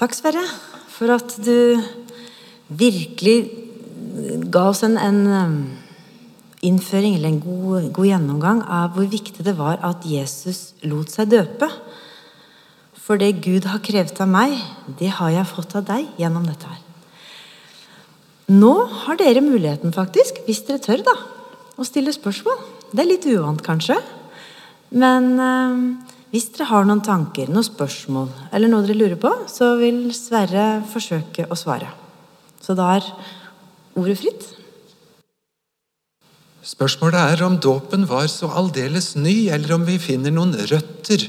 Takk, Sverre, for at du virkelig ga oss en, en um, innføring, eller en god, god, gjennomgang av hvor viktig det var at Jesus lot seg døpe. For det Gud har krevet av meg, det har jeg fått av deg gjennom dette her. Nå har dere muligheten, faktisk, hvis dere tør, da, å stille spørsmål. Det er litt uvant, kanskje. Men um, hvis dere har noen tanker, noen spørsmål eller noe dere lurer på, så vil Sverre forsøke å svare. Så da er ordet fritt. Spørsmålet er om dåpen var så aldeles ny, eller om vi finner noen røtter,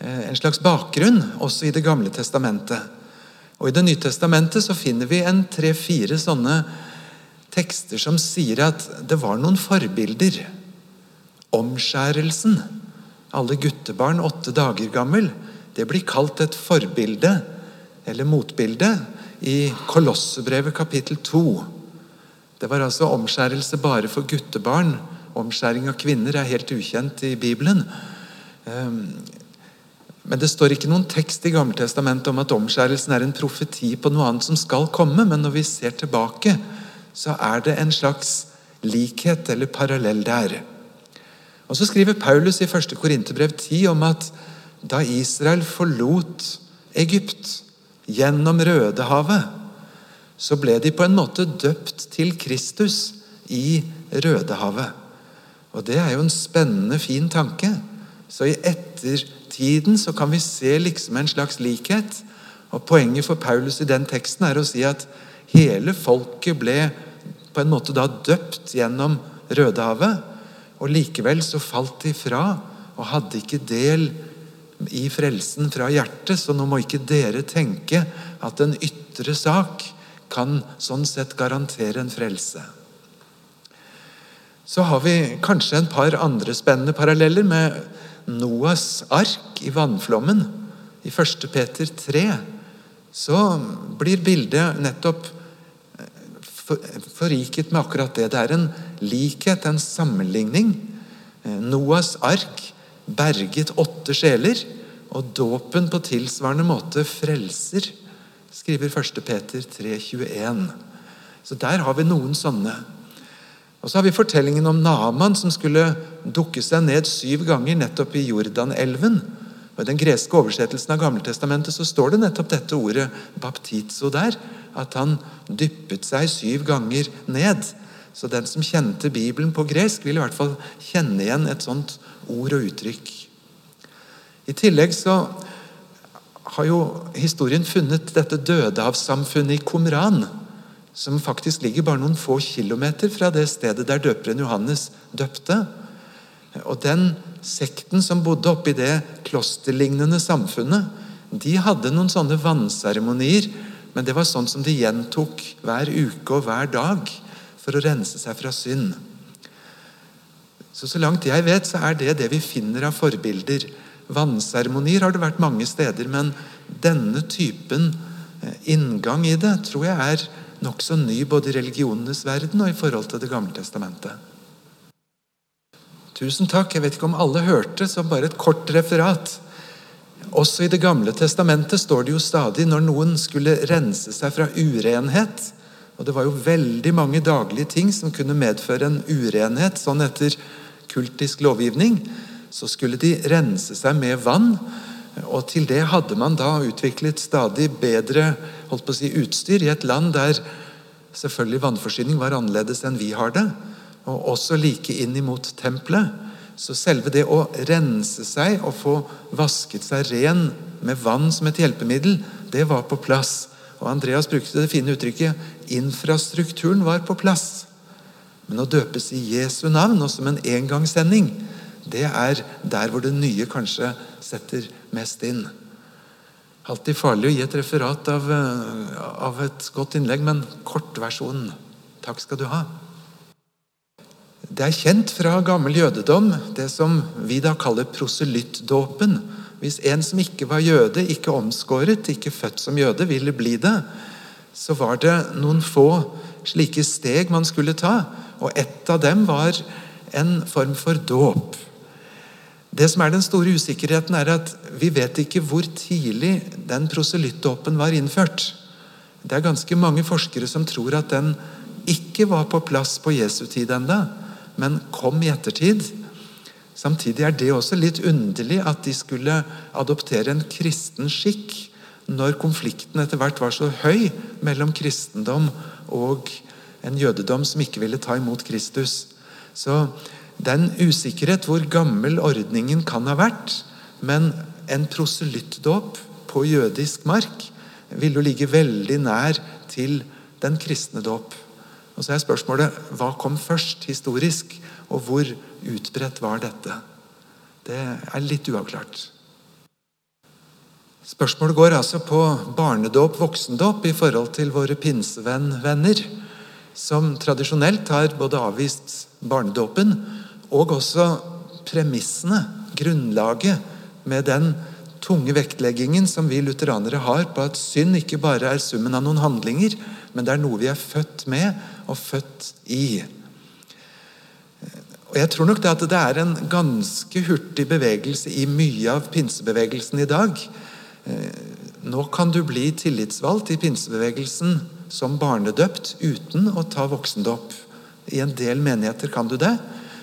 eh, en slags bakgrunn, også i Det gamle testamentet. Og I Det nye testamentet så finner vi en tre-fire sånne tekster som sier at det var noen forbilder. Omskjærelsen alle guttebarn åtte dager gammel, det blir kalt et forbilde, eller motbilde, i Kolossebrevet kapittel 2. Det var altså omskjærelse bare for guttebarn. Omskjæring av kvinner er helt ukjent i Bibelen. Ehm, men det står ikke noen tekst i Gammeltestamentet om at omskjærelsen er en profeti på noe annet som skal komme, men når vi ser tilbake, så er det en slags likhet eller parallell der. Og Så skriver Paulus i 1. Korinterbrev 10 om at da Israel forlot Egypt gjennom Rødehavet, så ble de på en måte døpt til Kristus i Rødehavet. Og Det er jo en spennende, fin tanke. Så i ettertiden så kan vi se liksom en slags likhet. Og Poenget for Paulus i den teksten er å si at hele folket ble på en måte da døpt gjennom Rødehavet. Og likevel så falt de fra og hadde ikke del i frelsen fra hjertet, så nå må ikke dere tenke at en ytre sak kan sånn sett garantere en frelse. Så har vi kanskje en par andre spennende paralleller med Noas ark i vannflommen. I 1. Peter 3 så blir bildet nettopp forriket med akkurat det. Det er en likhet, en sammenligning. Eh, Noas ark berget åtte sjeler, og dåpen på tilsvarende måte frelser, skriver 1. Peter 3,21. Så der har vi noen sånne. Og Så har vi fortellingen om Naaman som skulle dukke seg ned syv ganger nettopp i Jordanelven. Og I den greske oversettelsen av Gammeltestamentet så står det nettopp dette ordet baptizo der at han dyppet seg syv ganger ned. Så den som kjente Bibelen på gresk, vil i hvert fall kjenne igjen et sånt ord og uttrykk. I tillegg så har jo historien funnet dette dødehavssamfunnet i Qumran, som faktisk ligger bare noen få kilometer fra det stedet der døperen Johannes døpte. Og den sekten som bodde oppi det klosterlignende samfunnet, de hadde noen sånne vannseremonier men det var sånn som de gjentok hver uke og hver dag for å rense seg fra synd. Så så langt jeg vet, så er det det vi finner av forbilder. Vannseremonier har det vært mange steder, men denne typen eh, inngang i det tror jeg er nokså ny både i religionenes verden og i forhold til Det gamle testamentet. Tusen takk. Jeg vet ikke om alle hørte, så bare et kort referat. Også i Det gamle testamentet står det jo stadig når noen skulle rense seg fra urenhet. Og det var jo veldig mange daglige ting som kunne medføre en urenhet. Sånn etter kultisk lovgivning så skulle de rense seg med vann. Og til det hadde man da utviklet stadig bedre holdt på å si, utstyr i et land der selvfølgelig vannforsyning var annerledes enn vi har det. Og også like inn imot tempelet. Så selve det å rense seg og få vasket seg ren med vann som et hjelpemiddel, det var på plass. Og Andreas brukte det fine uttrykket 'infrastrukturen var på plass'. Men å døpes i Jesu navn og som en engangssending, det er der hvor det nye kanskje setter mest inn. Alltid farlig å gi et referat av, eh, av et godt innlegg, men kortversjonen. Takk skal du ha. Det er kjent fra gammel jødedom, det som vi da kaller proselyttdåpen. Hvis en som ikke var jøde, ikke omskåret, ikke født som jøde, ville bli det, så var det noen få slike steg man skulle ta, og ett av dem var en form for dåp. Det som er Den store usikkerheten, er at vi vet ikke hvor tidlig den proselyttdåpen var innført. Det er ganske mange forskere som tror at den ikke var på plass på Jesu tid enda, men kom i ettertid. Samtidig er det også litt underlig at de skulle adoptere en kristen skikk når konflikten etter hvert var så høy mellom kristendom og en jødedom som ikke ville ta imot Kristus. Så det er en usikkerhet hvor gammel ordningen kan ha vært. Men en proselyttdåp på jødisk mark vil jo ligge veldig nær til den kristne dåp. Og så er spørsmålet hva kom først historisk, og hvor utbredt var dette? Det er litt uavklart. Spørsmålet går altså på barnedåp, voksendåp, i forhold til våre pinsevennvenner, som tradisjonelt har både avvist barnedåpen og også premissene, grunnlaget, med den tunge vektleggingen som vi lutheranere har på at synd ikke bare er summen av noen handlinger, men det er noe vi er født med og født i. Og Jeg tror nok det at det er en ganske hurtig bevegelse i mye av pinsebevegelsen i dag. Nå kan du bli tillitsvalgt i pinsebevegelsen som barnedøpt uten å ta voksendåp. I en del menigheter kan du det.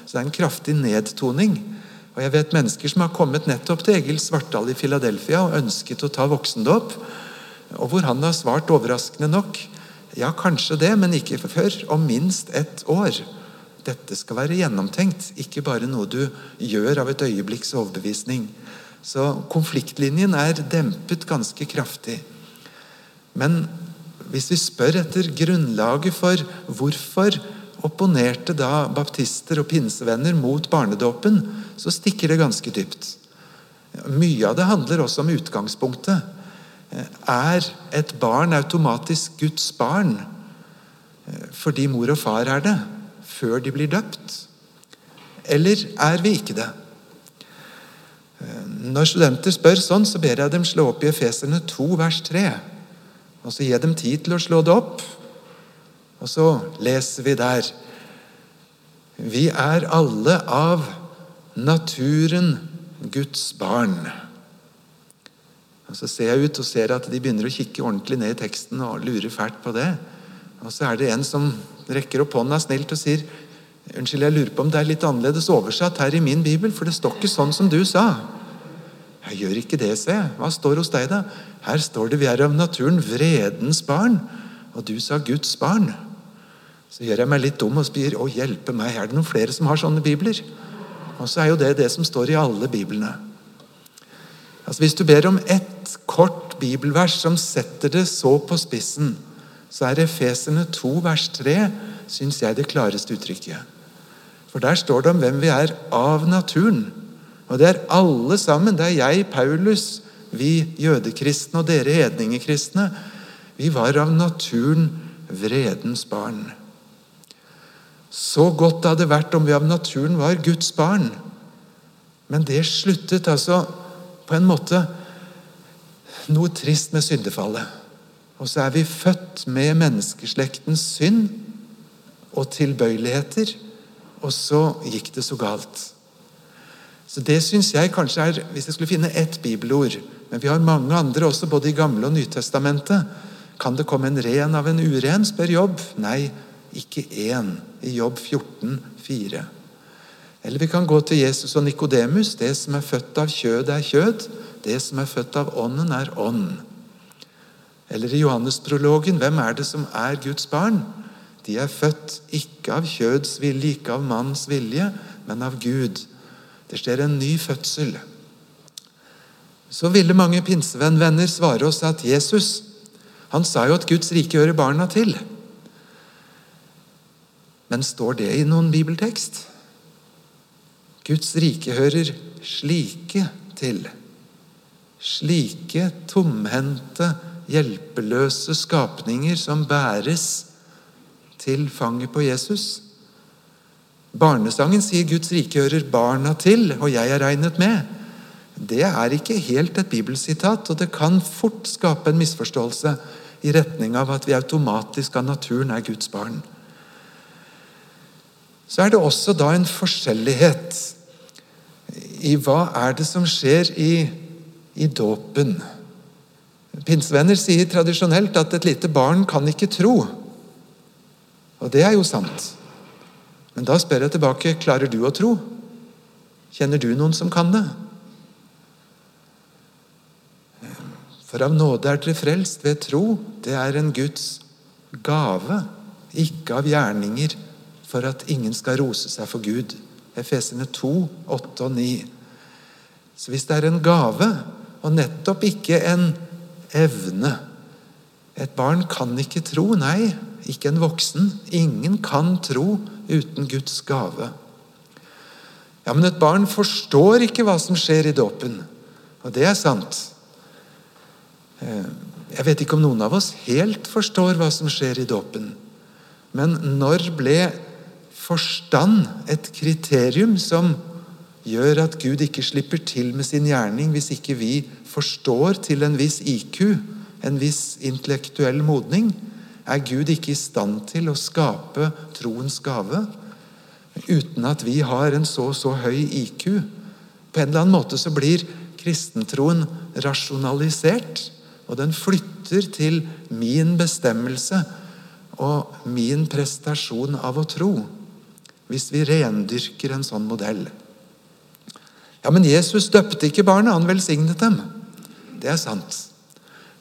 Så det er en kraftig nedtoning. Og Jeg vet mennesker som har kommet nettopp til Egil Svartdal i Philadelphia og ønsket å ta voksendåp, og hvor han har svart overraskende nok ja, kanskje det, men ikke før om minst ett år. Dette skal være gjennomtenkt, ikke bare noe du gjør av et øyeblikks overbevisning. Så konfliktlinjen er dempet ganske kraftig. Men hvis vi spør etter grunnlaget for hvorfor opponerte da baptister og pinsevenner mot barnedåpen, så stikker det ganske dypt. Mye av det handler også om utgangspunktet. Er et barn automatisk Guds barn fordi mor og far er det, før de blir døpt? Eller er vi ikke det? Når studenter spør sånn, så ber jeg dem slå opp i Efeserne 2, vers 3. Og så gi dem tid til å slå det opp. Og så leser vi der Vi er alle av naturen Guds barn. Og Så ser jeg ut og ser at de begynner å kikke ordentlig ned i teksten og lurer fælt på det. Og så er det en som rekker opp hånda snilt og sier Unnskyld, jeg lurer på om det er litt annerledes oversatt her i min bibel, for det står ikke sånn som du sa. Jeg gjør ikke det, se. Hva står hos deg, da? Her står det vi er av naturen vredens barn, og du sa Guds barn. Så gjør jeg meg litt dum og spyr å hjelpe meg, er det noen flere som har sånne bibler? Og så er jo det det som står i alle biblene. Altså Hvis du ber om ett kort bibelvers som setter det så på spissen, så er Efesene 2 vers 3 syns jeg det klareste uttrykket. For der står det om hvem vi er av naturen. Og det er alle sammen. Det er jeg, Paulus, vi jødekristne og dere hedningekristne. Vi var av naturen vredens barn. Så godt det hadde vært om vi av naturen var Guds barn. Men det sluttet altså på en måte noe trist med syndefallet. Og så er vi født med menneskeslektens synd og tilbøyeligheter, og så gikk det så galt. Så Det syns jeg kanskje er Hvis jeg skulle finne ett bibelord Men vi har mange andre også, både i Gamle og Nytestamentet. Kan det komme en ren av en uren, spør Jobb. Nei, ikke én i Jobb 14, 4. Eller vi kan gå til Jesus og Nikodemus. Det som er født av kjød, er kjød. Det som er født av ånden, er ånd. Eller i Johannesprologen, hvem er det som er Guds barn? De er født ikke av kjøds vilje, ikke av manns vilje, men av Gud. Det skjer en ny fødsel. Så ville mange pinsevennvenner svare oss at Jesus han sa jo at Guds rike hører barna til. Men står det i noen bibeltekst? Guds rike hører slike til. Slike tomhendte, hjelpeløse skapninger som bæres til fanget på Jesus. Barnesangen sier Guds rike hører barna til, og jeg er regnet med. Det er ikke helt et bibelsitat, og det kan fort skape en misforståelse i retning av at vi automatisk av naturen er Guds barn så er det også da en forskjellighet i hva er det som skjer i, i dåpen. Pinsevenner sier tradisjonelt at et lite barn kan ikke tro. Og det er jo sant. Men da spør jeg tilbake klarer du å tro. Kjenner du noen som kan det? For av nåde er dere frelst ved tro. Det er en Guds gave, ikke av gjerninger, for at ingen skal rose seg for Gud. Efesene 2, 8 og 9. Så hvis det er en gave, og nettopp ikke en evne Et barn kan ikke tro, nei, ikke en voksen. Ingen kan tro uten Guds gave. Ja, Men et barn forstår ikke hva som skjer i dåpen. Og det er sant. Eh, jeg vet ikke om noen av oss helt forstår hva som skjer i dåpen. Men når ble forstand et kriterium som gjør at Gud ikke slipper til med sin gjerning hvis ikke vi forstår til en viss IQ, en viss intellektuell modning? Er Gud ikke i stand til å skape troens gave uten at vi har en så så høy IQ? På en eller annen måte så blir kristentroen rasjonalisert. Og den flytter til min bestemmelse og min prestasjon av å tro. Hvis vi rendyrker en sånn modell. Ja, Men Jesus døpte ikke barna, han velsignet dem. Det er sant.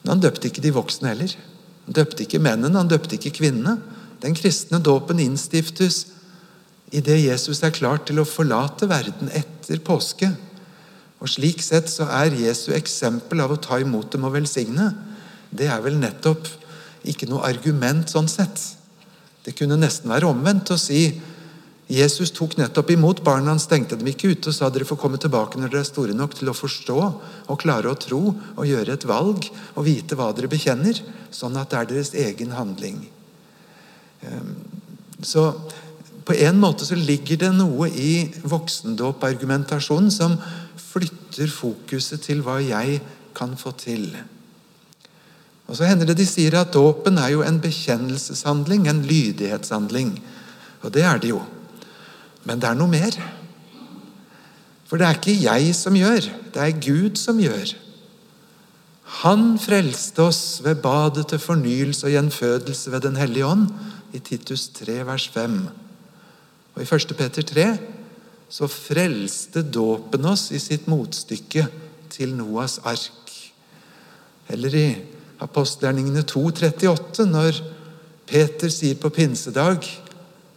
Men han døpte ikke de voksne heller. Han døpte ikke mennene, han døpte ikke kvinnene. Den kristne dåpen innstiftes idet Jesus er klar til å forlate verden etter påske. Og Slik sett så er Jesu eksempel av å ta imot dem og velsigne, det er vel nettopp ikke noe argument sånn sett. Det kunne nesten være omvendt å si Jesus tok nettopp imot barna, han stengte dem ikke ute og sa dere får komme tilbake når dere er store nok til å forstå og klare å tro og gjøre et valg og vite hva dere bekjenner, sånn at det er deres egen handling. Ehm, så på en måte så ligger det noe i voksendåpargumentasjonen som flytter fokuset til hva jeg kan få til. Og Så hender det de sier at dåpen er jo en bekjennelseshandling, en lydighetshandling. Og det er det jo. Men det er noe mer. For det er ikke jeg som gjør, det er Gud som gjør. Han frelste oss ved badet til fornyelse og gjenfødelse ved Den hellige ånd, i Titus 3, vers 5. Og i 1. Peter 3 så frelste dåpen oss i sitt motstykke til Noas ark. Eller i apostelgjerningene 2,38, når Peter sier på pinsedag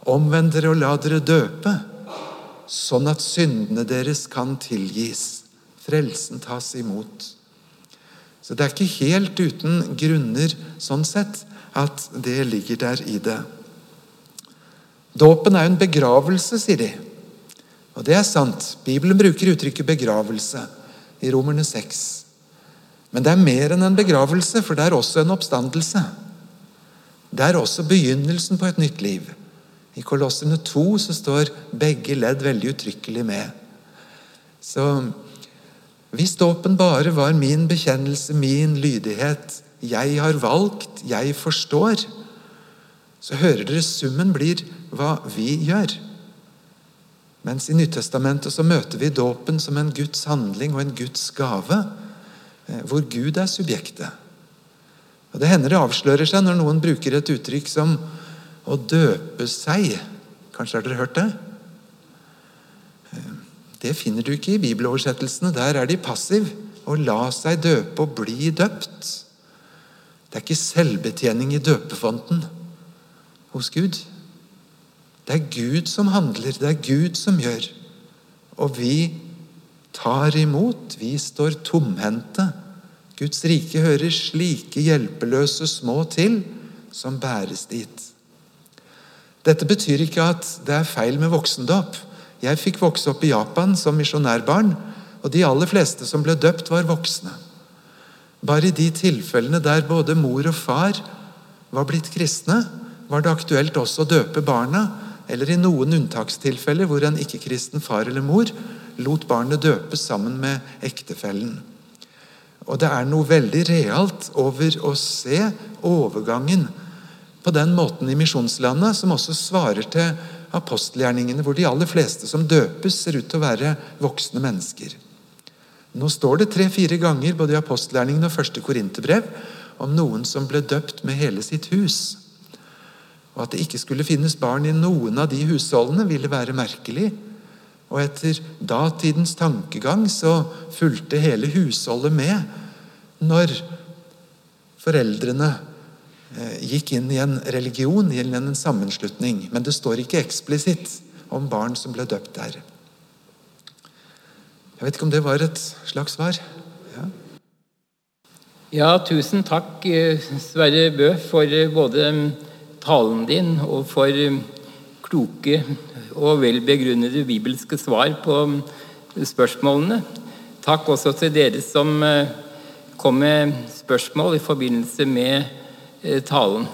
Omvend dere og la dere døpe, sånn at syndene deres kan tilgis. Frelsen tas imot. Så det er ikke helt uten grunner sånn sett at det ligger der i det. Dåpen er jo en begravelse, sier de. Og det er sant. Bibelen bruker uttrykket 'begravelse' i Romerne 6. Men det er mer enn en begravelse, for det er også en oppstandelse. Det er også begynnelsen på et nytt liv. I Kolossene 2 så står begge ledd veldig uttrykkelig med. Så hvis dåpen bare var min bekjennelse, min lydighet, jeg har valgt, jeg forstår, så hører dere summen blir hva vi gjør. Mens i Nyttestamentet så møter vi dåpen som en Guds handling og en Guds gave, eh, hvor Gud er subjektet. Og Det hender det avslører seg når noen bruker et uttrykk som å døpe seg. Kanskje har dere hørt det? Det finner du ikke i bibeloversettelsene. Der er de passiv. Å la seg døpe og bli døpt. Det er ikke selvbetjening i døpefonten hos Gud. Det er Gud som handler, det er Gud som gjør. Og vi tar imot. Vi står tomhendte. Guds rike hører slike hjelpeløse små til, som bæres dit. Dette betyr ikke at det er feil med voksendåp. Jeg fikk vokse opp i Japan som misjonærbarn, og de aller fleste som ble døpt, var voksne. Bare i de tilfellene der både mor og far var blitt kristne, var det aktuelt også å døpe barna, eller i noen unntakstilfeller hvor en ikke-kristen far eller mor lot barnet døpes sammen med ektefellen. Og Det er noe veldig realt over å se overgangen på den måten i misjonslandet, som også svarer til apostelgjerningene hvor de aller fleste som døpes, ser ut til å være voksne mennesker. Nå står det tre-fire ganger både i apostelgjerningene og første korinterbrev om noen som ble døpt med hele sitt hus. Og At det ikke skulle finnes barn i noen av de husholdene, ville være merkelig. Og etter datidens tankegang så fulgte hele husholdet med når foreldrene gikk inn i en religion, inn i en sammenslutning. Men det står ikke eksplisitt om barn som ble døpt der. Jeg vet ikke om det var et slags svar? Ja, ja tusen takk, eh, Sverre Bø, for eh, både talen din og for um, kloke og vel begrunnede bibelske svar på um, spørsmålene. Takk også til dere som kom med spørsmål i forbindelse med talen.